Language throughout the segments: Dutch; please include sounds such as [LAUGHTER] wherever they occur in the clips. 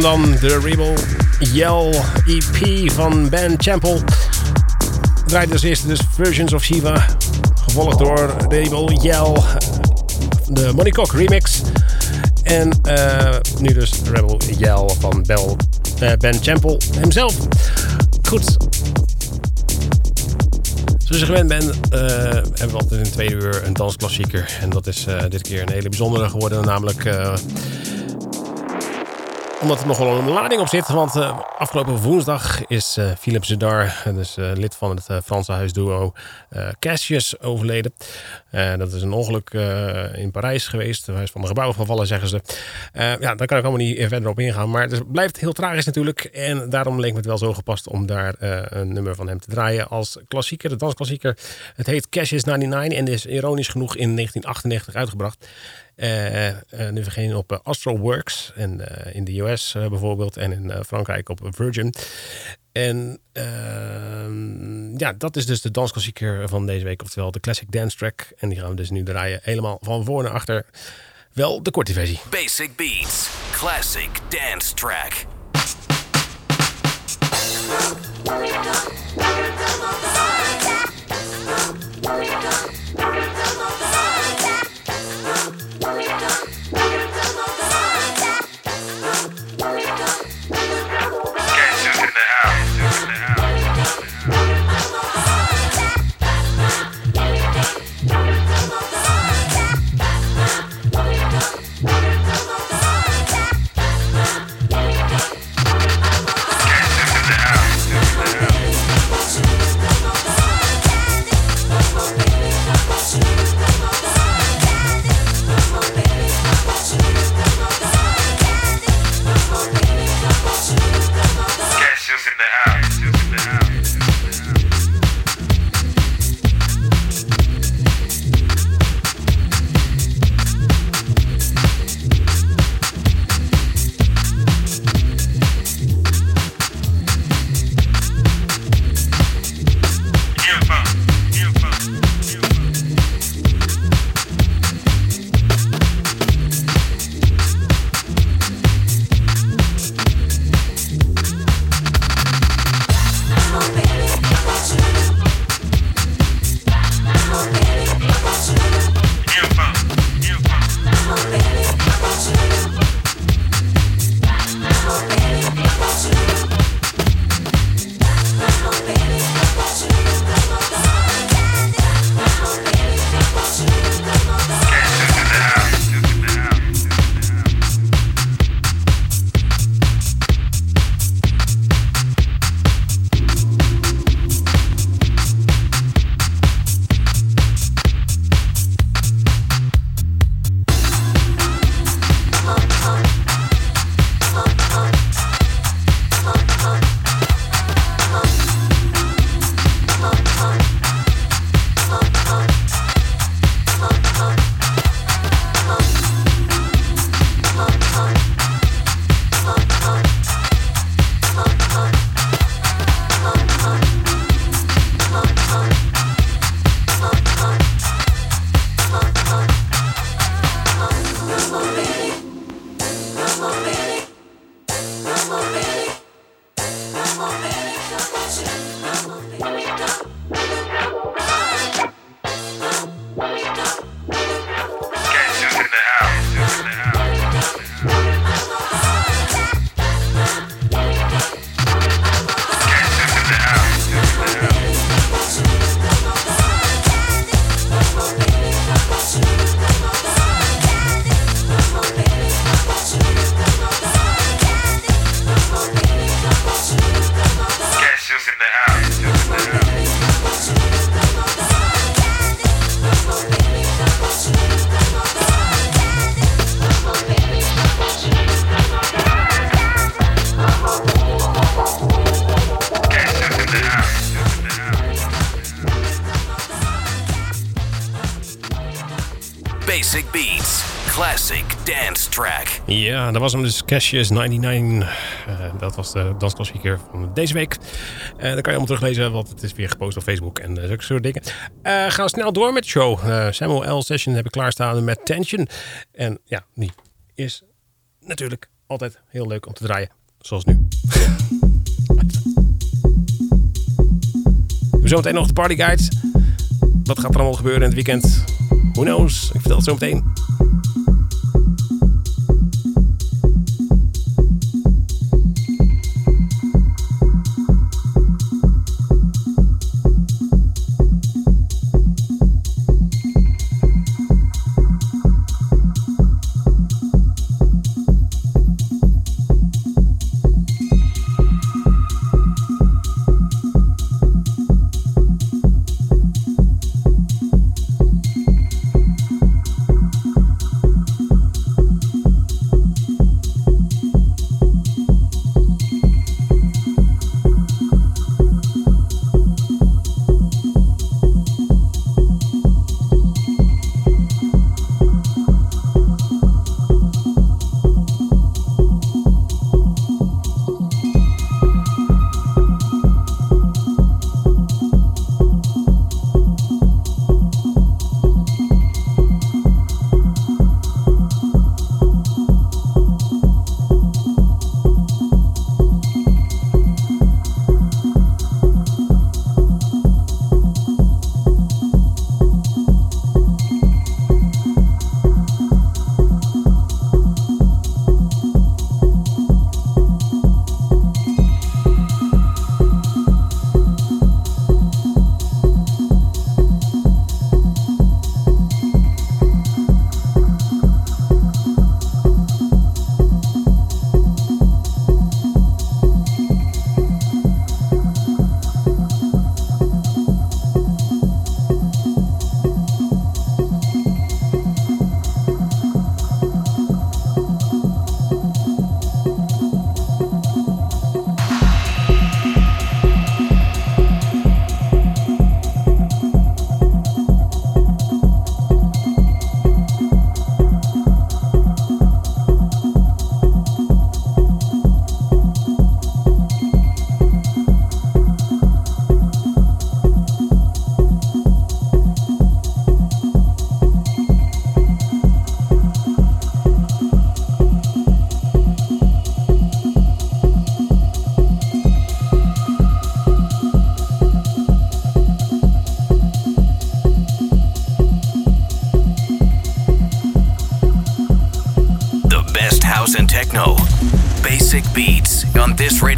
Dan. De Rebel Yell EP van Ben Champel. Draaide als eerste dus Versions of Shiva. Gevolgd door Rebel Yell. De Money Cock remix. En uh, nu dus Rebel Yell van Bel, uh, Ben Champel hemzelf. Goed. Zoals je gewend bent, uh, hebben we altijd in twee uur een dansklassieker. En dat is dit keer een hele bijzondere geworden. Namelijk omdat er nog wel een lading op zit. Want uh, afgelopen woensdag is uh, Philip Zedar, dus uh, lid van het Franse huisduo Cassius, overleden. dat is een ongeluk in Parijs geweest. Hij is van de gebouw gevallen, zeggen ze. ja, daar kan ik allemaal niet verder op ingaan. Maar het blijft heel tragisch natuurlijk. En daarom leek me het wel zo gepast om daar een nummer van hem te draaien als klassieker, de dansklassieker. Het heet Cassius 99 en is ironisch genoeg in 1998 uitgebracht. Uh, uh, nu verschenen op Astro Works en in de US bijvoorbeeld en in Frankrijk op Virgin. En ehm, ja, dat is dus de dansklassieker van deze week, oftewel de Classic Dance Track. En die gaan we dus nu draaien helemaal van voor naar achter. Wel de korte versie. Basic Beats, Classic Dance Track. Dat was hem dus Cassius 99. Uh, dat was de dansklassieker van deze week. Uh, dan kan je allemaal teruglezen, want het is weer gepost op Facebook en uh, zulke soort dingen. Gaan we snel door met de show. Samuel L. Session heb ik klaarstaan met Tension. En ja, die is natuurlijk altijd heel leuk om te draaien. Zoals nu. [LAUGHS] Zometeen nog de party guides. Wat gaat er allemaal gebeuren in het weekend? Who knows? Ik vertel het zo meteen. this radio.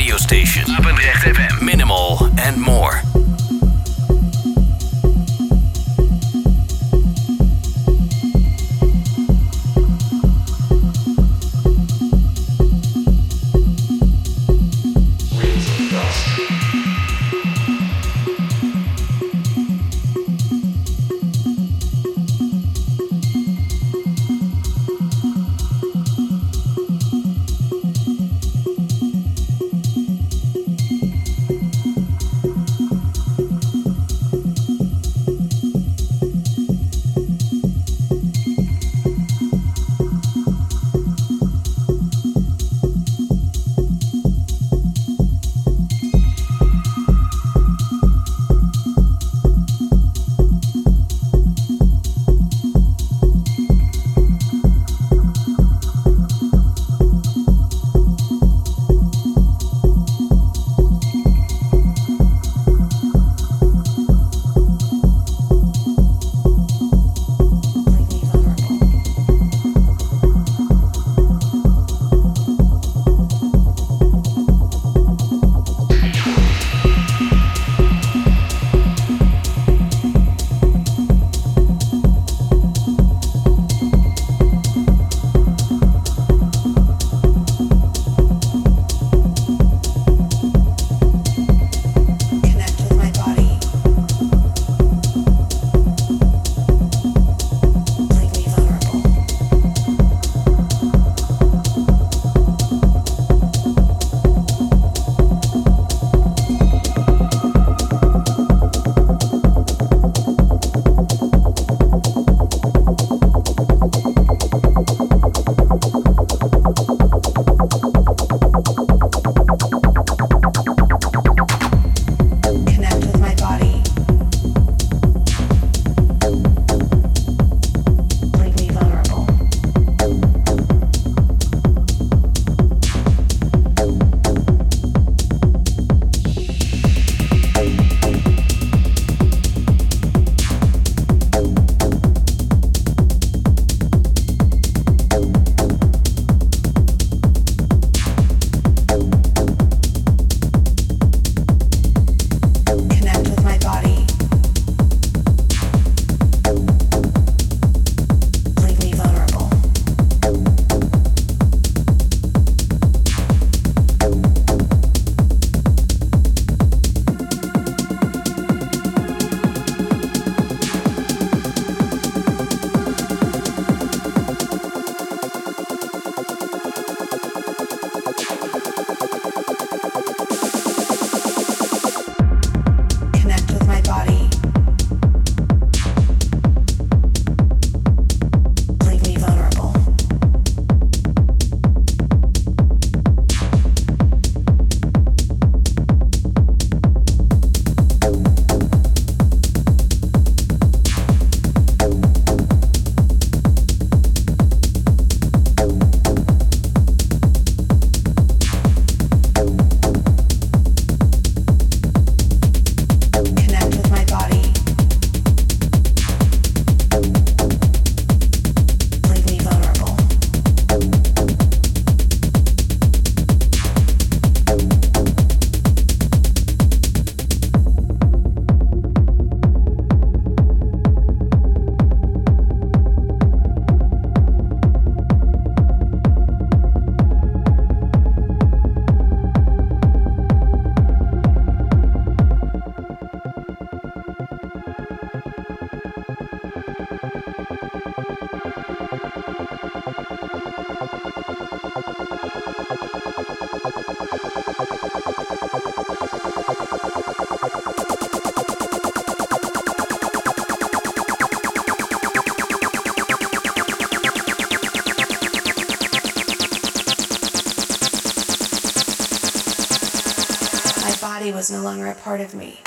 Was no longer a part of me.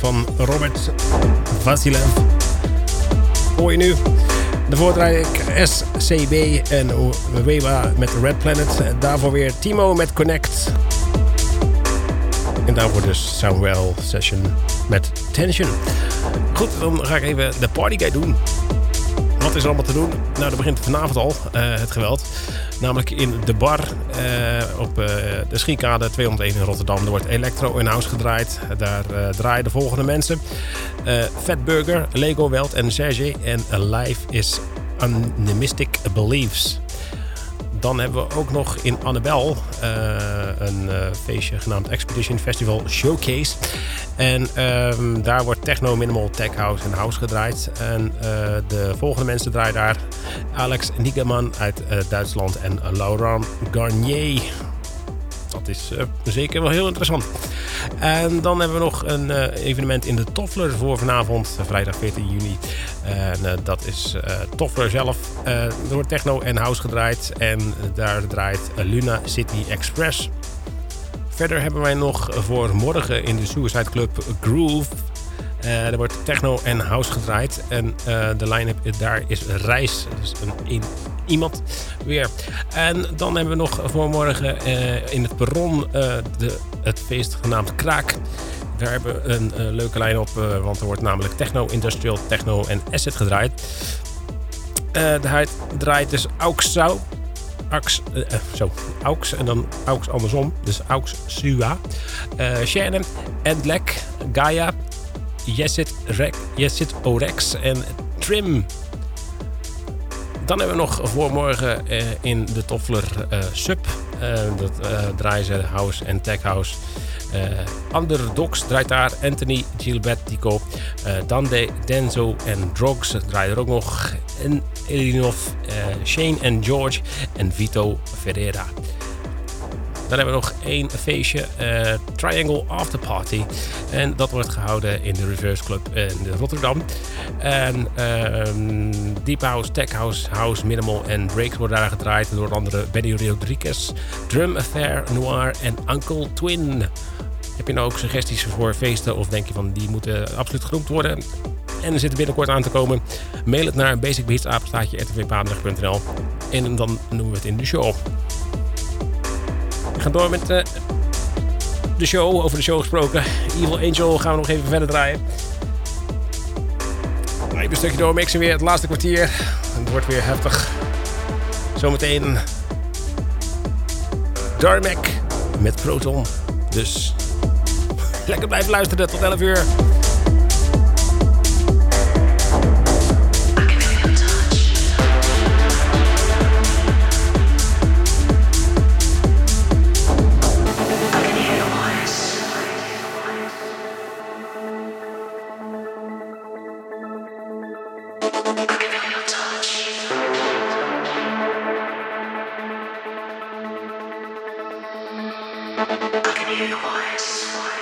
Van Robert Vasilev. Hoor je nu? Daarvoor draai ik SCB en Wewa met Red Planet. Daarvoor weer Timo met Connect. En daarvoor dus Samuel Session met Tension. Goed, dan ga ik even de partyguide doen. Wat is er allemaal te doen? Nou, dat begint vanavond al, uh, het geweld. Namelijk in de bar uh, op uh, de Schiekade 201 in Rotterdam. Er wordt electro in house gedraaid. Daar draaien de volgende mensen. Fat Burger, Lego Welt en Serge. En Life is Animistic Beliefs. Dan hebben we ook nog in Annabel uh, een uh, feestje genaamd Expedition Festival Showcase. En um, daar wordt techno, minimal, tech house en house gedraaid. En uh, de volgende mensen draaien daar Alex Nigeman uit Duitsland en Laurent Garnier. Dat is zeker wel heel interessant. En dan hebben we nog een uh, evenement in de Toffler voor vanavond, vrijdag 14 juni. En uh, dat is uh, Toffler zelf. er wordt techno en house gedraaid. En daar draait Luna City Express. Verder hebben wij nog voor morgen in de Suicide Club Groove. er wordt techno en house gedraaid. En de line-up daar is Reis. Dus een iemand weer. En dan hebben we nog voor morgen uh, in het perron uh, de, het feest genaamd Kraak. Daar hebben we een uh, leuke lijn op, want er wordt namelijk techno, industrial, techno en asset gedraaid. hij draait dus Auxau. Aux, zo, Aux en dan Aux andersom. Dus Aux Sua. Shannon, Endlek, Gaia, Yesit, Yesit Orex en Trim. Dan hebben we nog voor morgen uh, in de Toffler uh, Sub. Uh, dat draaien ze House en Tech House. Underdogs draait daar. Anthony Gilbertico. Dande, Denzo en Drogs draaien er ook nog. En Elinov, Shane en George en Vito Ferreira. Dan hebben we nog één feestje, uh, Triangle After Party. En dat wordt gehouden in de Reverse Club in Rotterdam. En uh, Deep House, Tech House, House, Minimal en Breaks worden daar gedraaid door andere Benny Rodriguez, Drum Affair, Noir en Uncle Twin. Heb je nou ook suggesties voor feesten of denk je van die moeten absoluut genoemd worden? En er zitten binnenkort aan te komen. Mail het naar basicbeats.rtvpadendag.nl en dan noemen we het in de show. We gaan door met uh, de show. Over de show gesproken. Evil Angel gaan we nog even verder draaien. Even een stukje doormixen weer. Het laatste kwartier. Het wordt weer heftig. Zometeen Darmek met Proton. Dus [LAUGHS] lekker blijven luisteren tot 11 uur. I can hear your voice.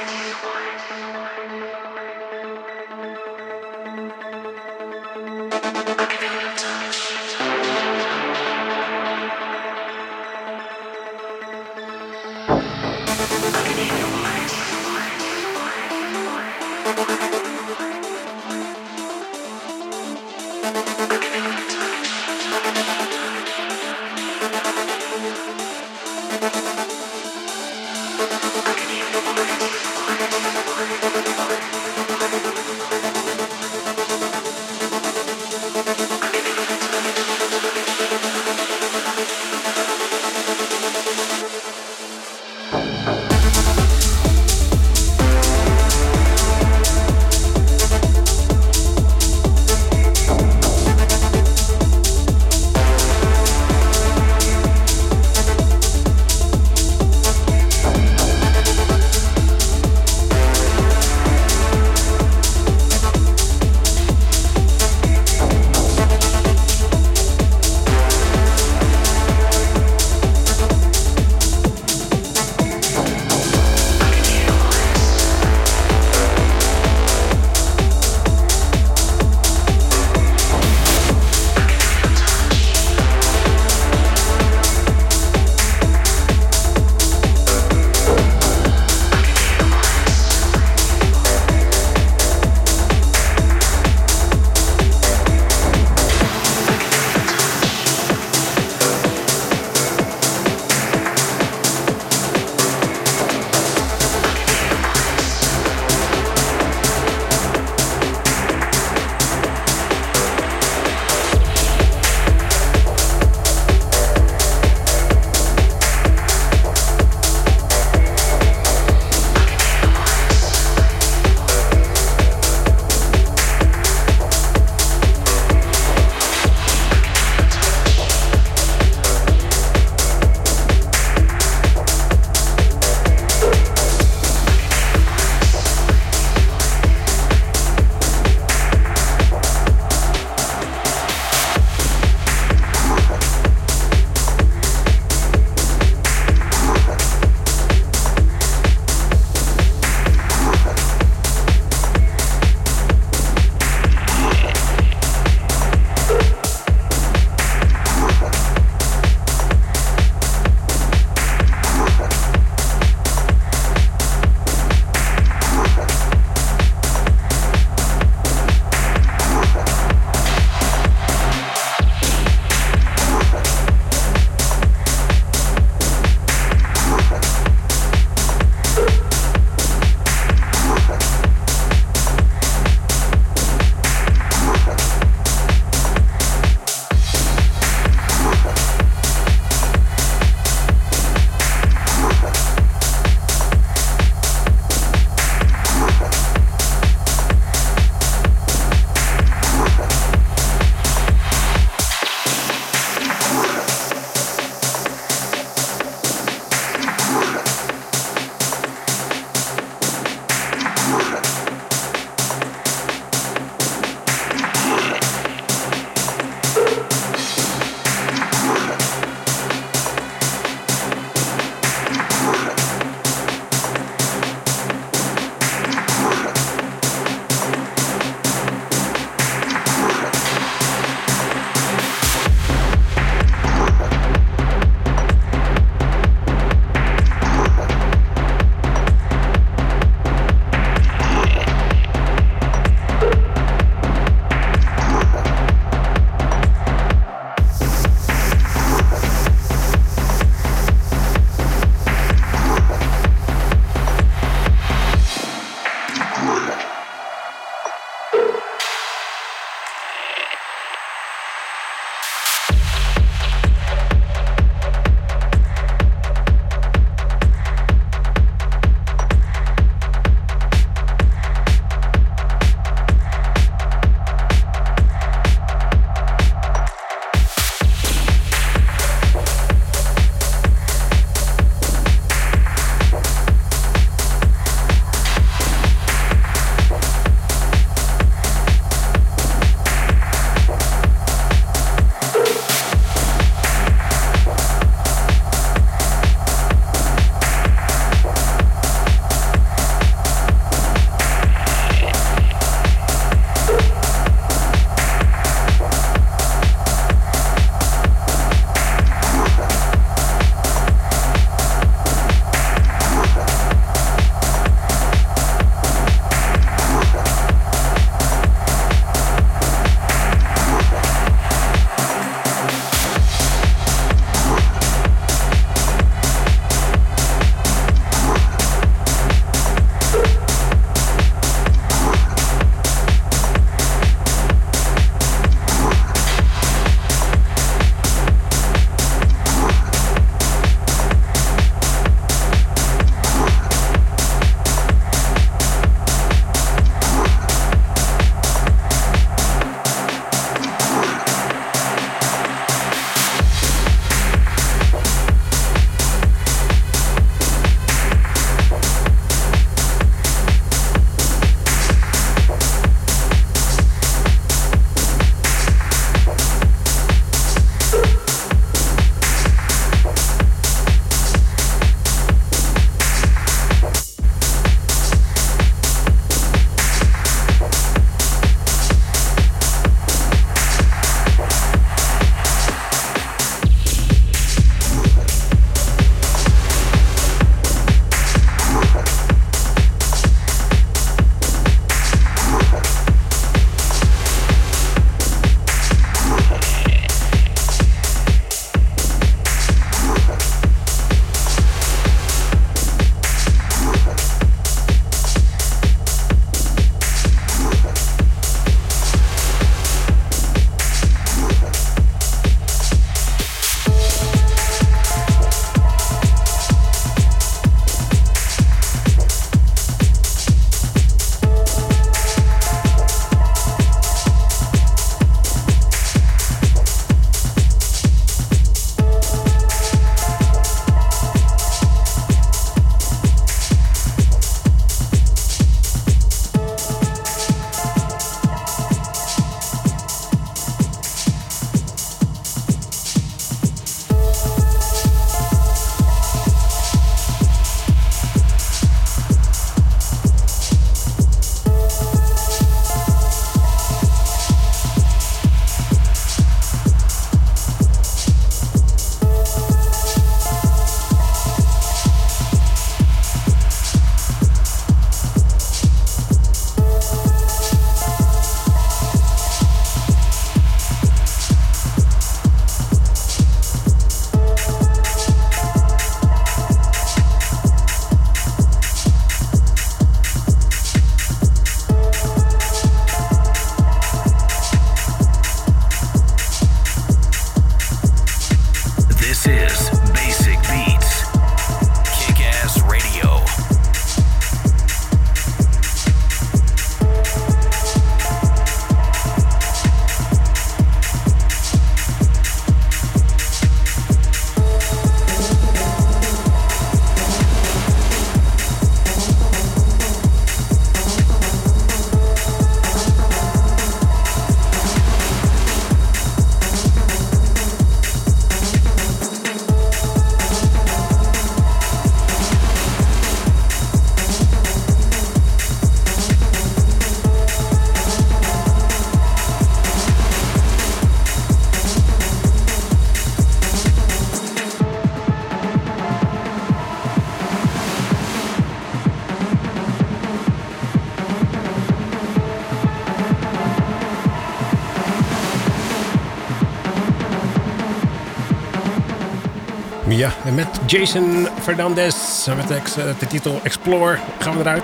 Met Jason Fernandez met de, de titel Explore gaan we eruit.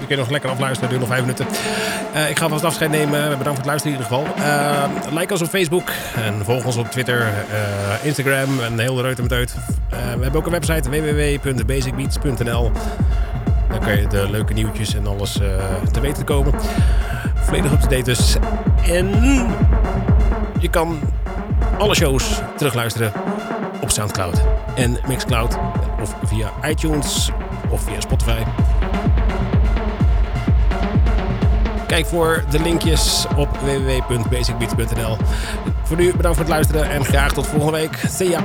Je kunt nog lekker afluisteren, duurt nog vijf minuten. Uh, ik ga vast afscheid nemen. Bedankt voor het luisteren in ieder geval. Uh, like ons op Facebook en volg ons op Twitter, Instagram en heel de reuter met uit. we hebben ook een website www.basicbeats.nl. Daar kan je de leuke nieuwtjes en alles te weten komen. Volledig up to date dus. En je kan alle shows terugluisteren op Soundcloud en Mixcloud of via iTunes of via Spotify. Kijk voor de linkjes op www.basicbeats.nl. Voor nu bedankt voor het luisteren en graag tot volgende week. See ya!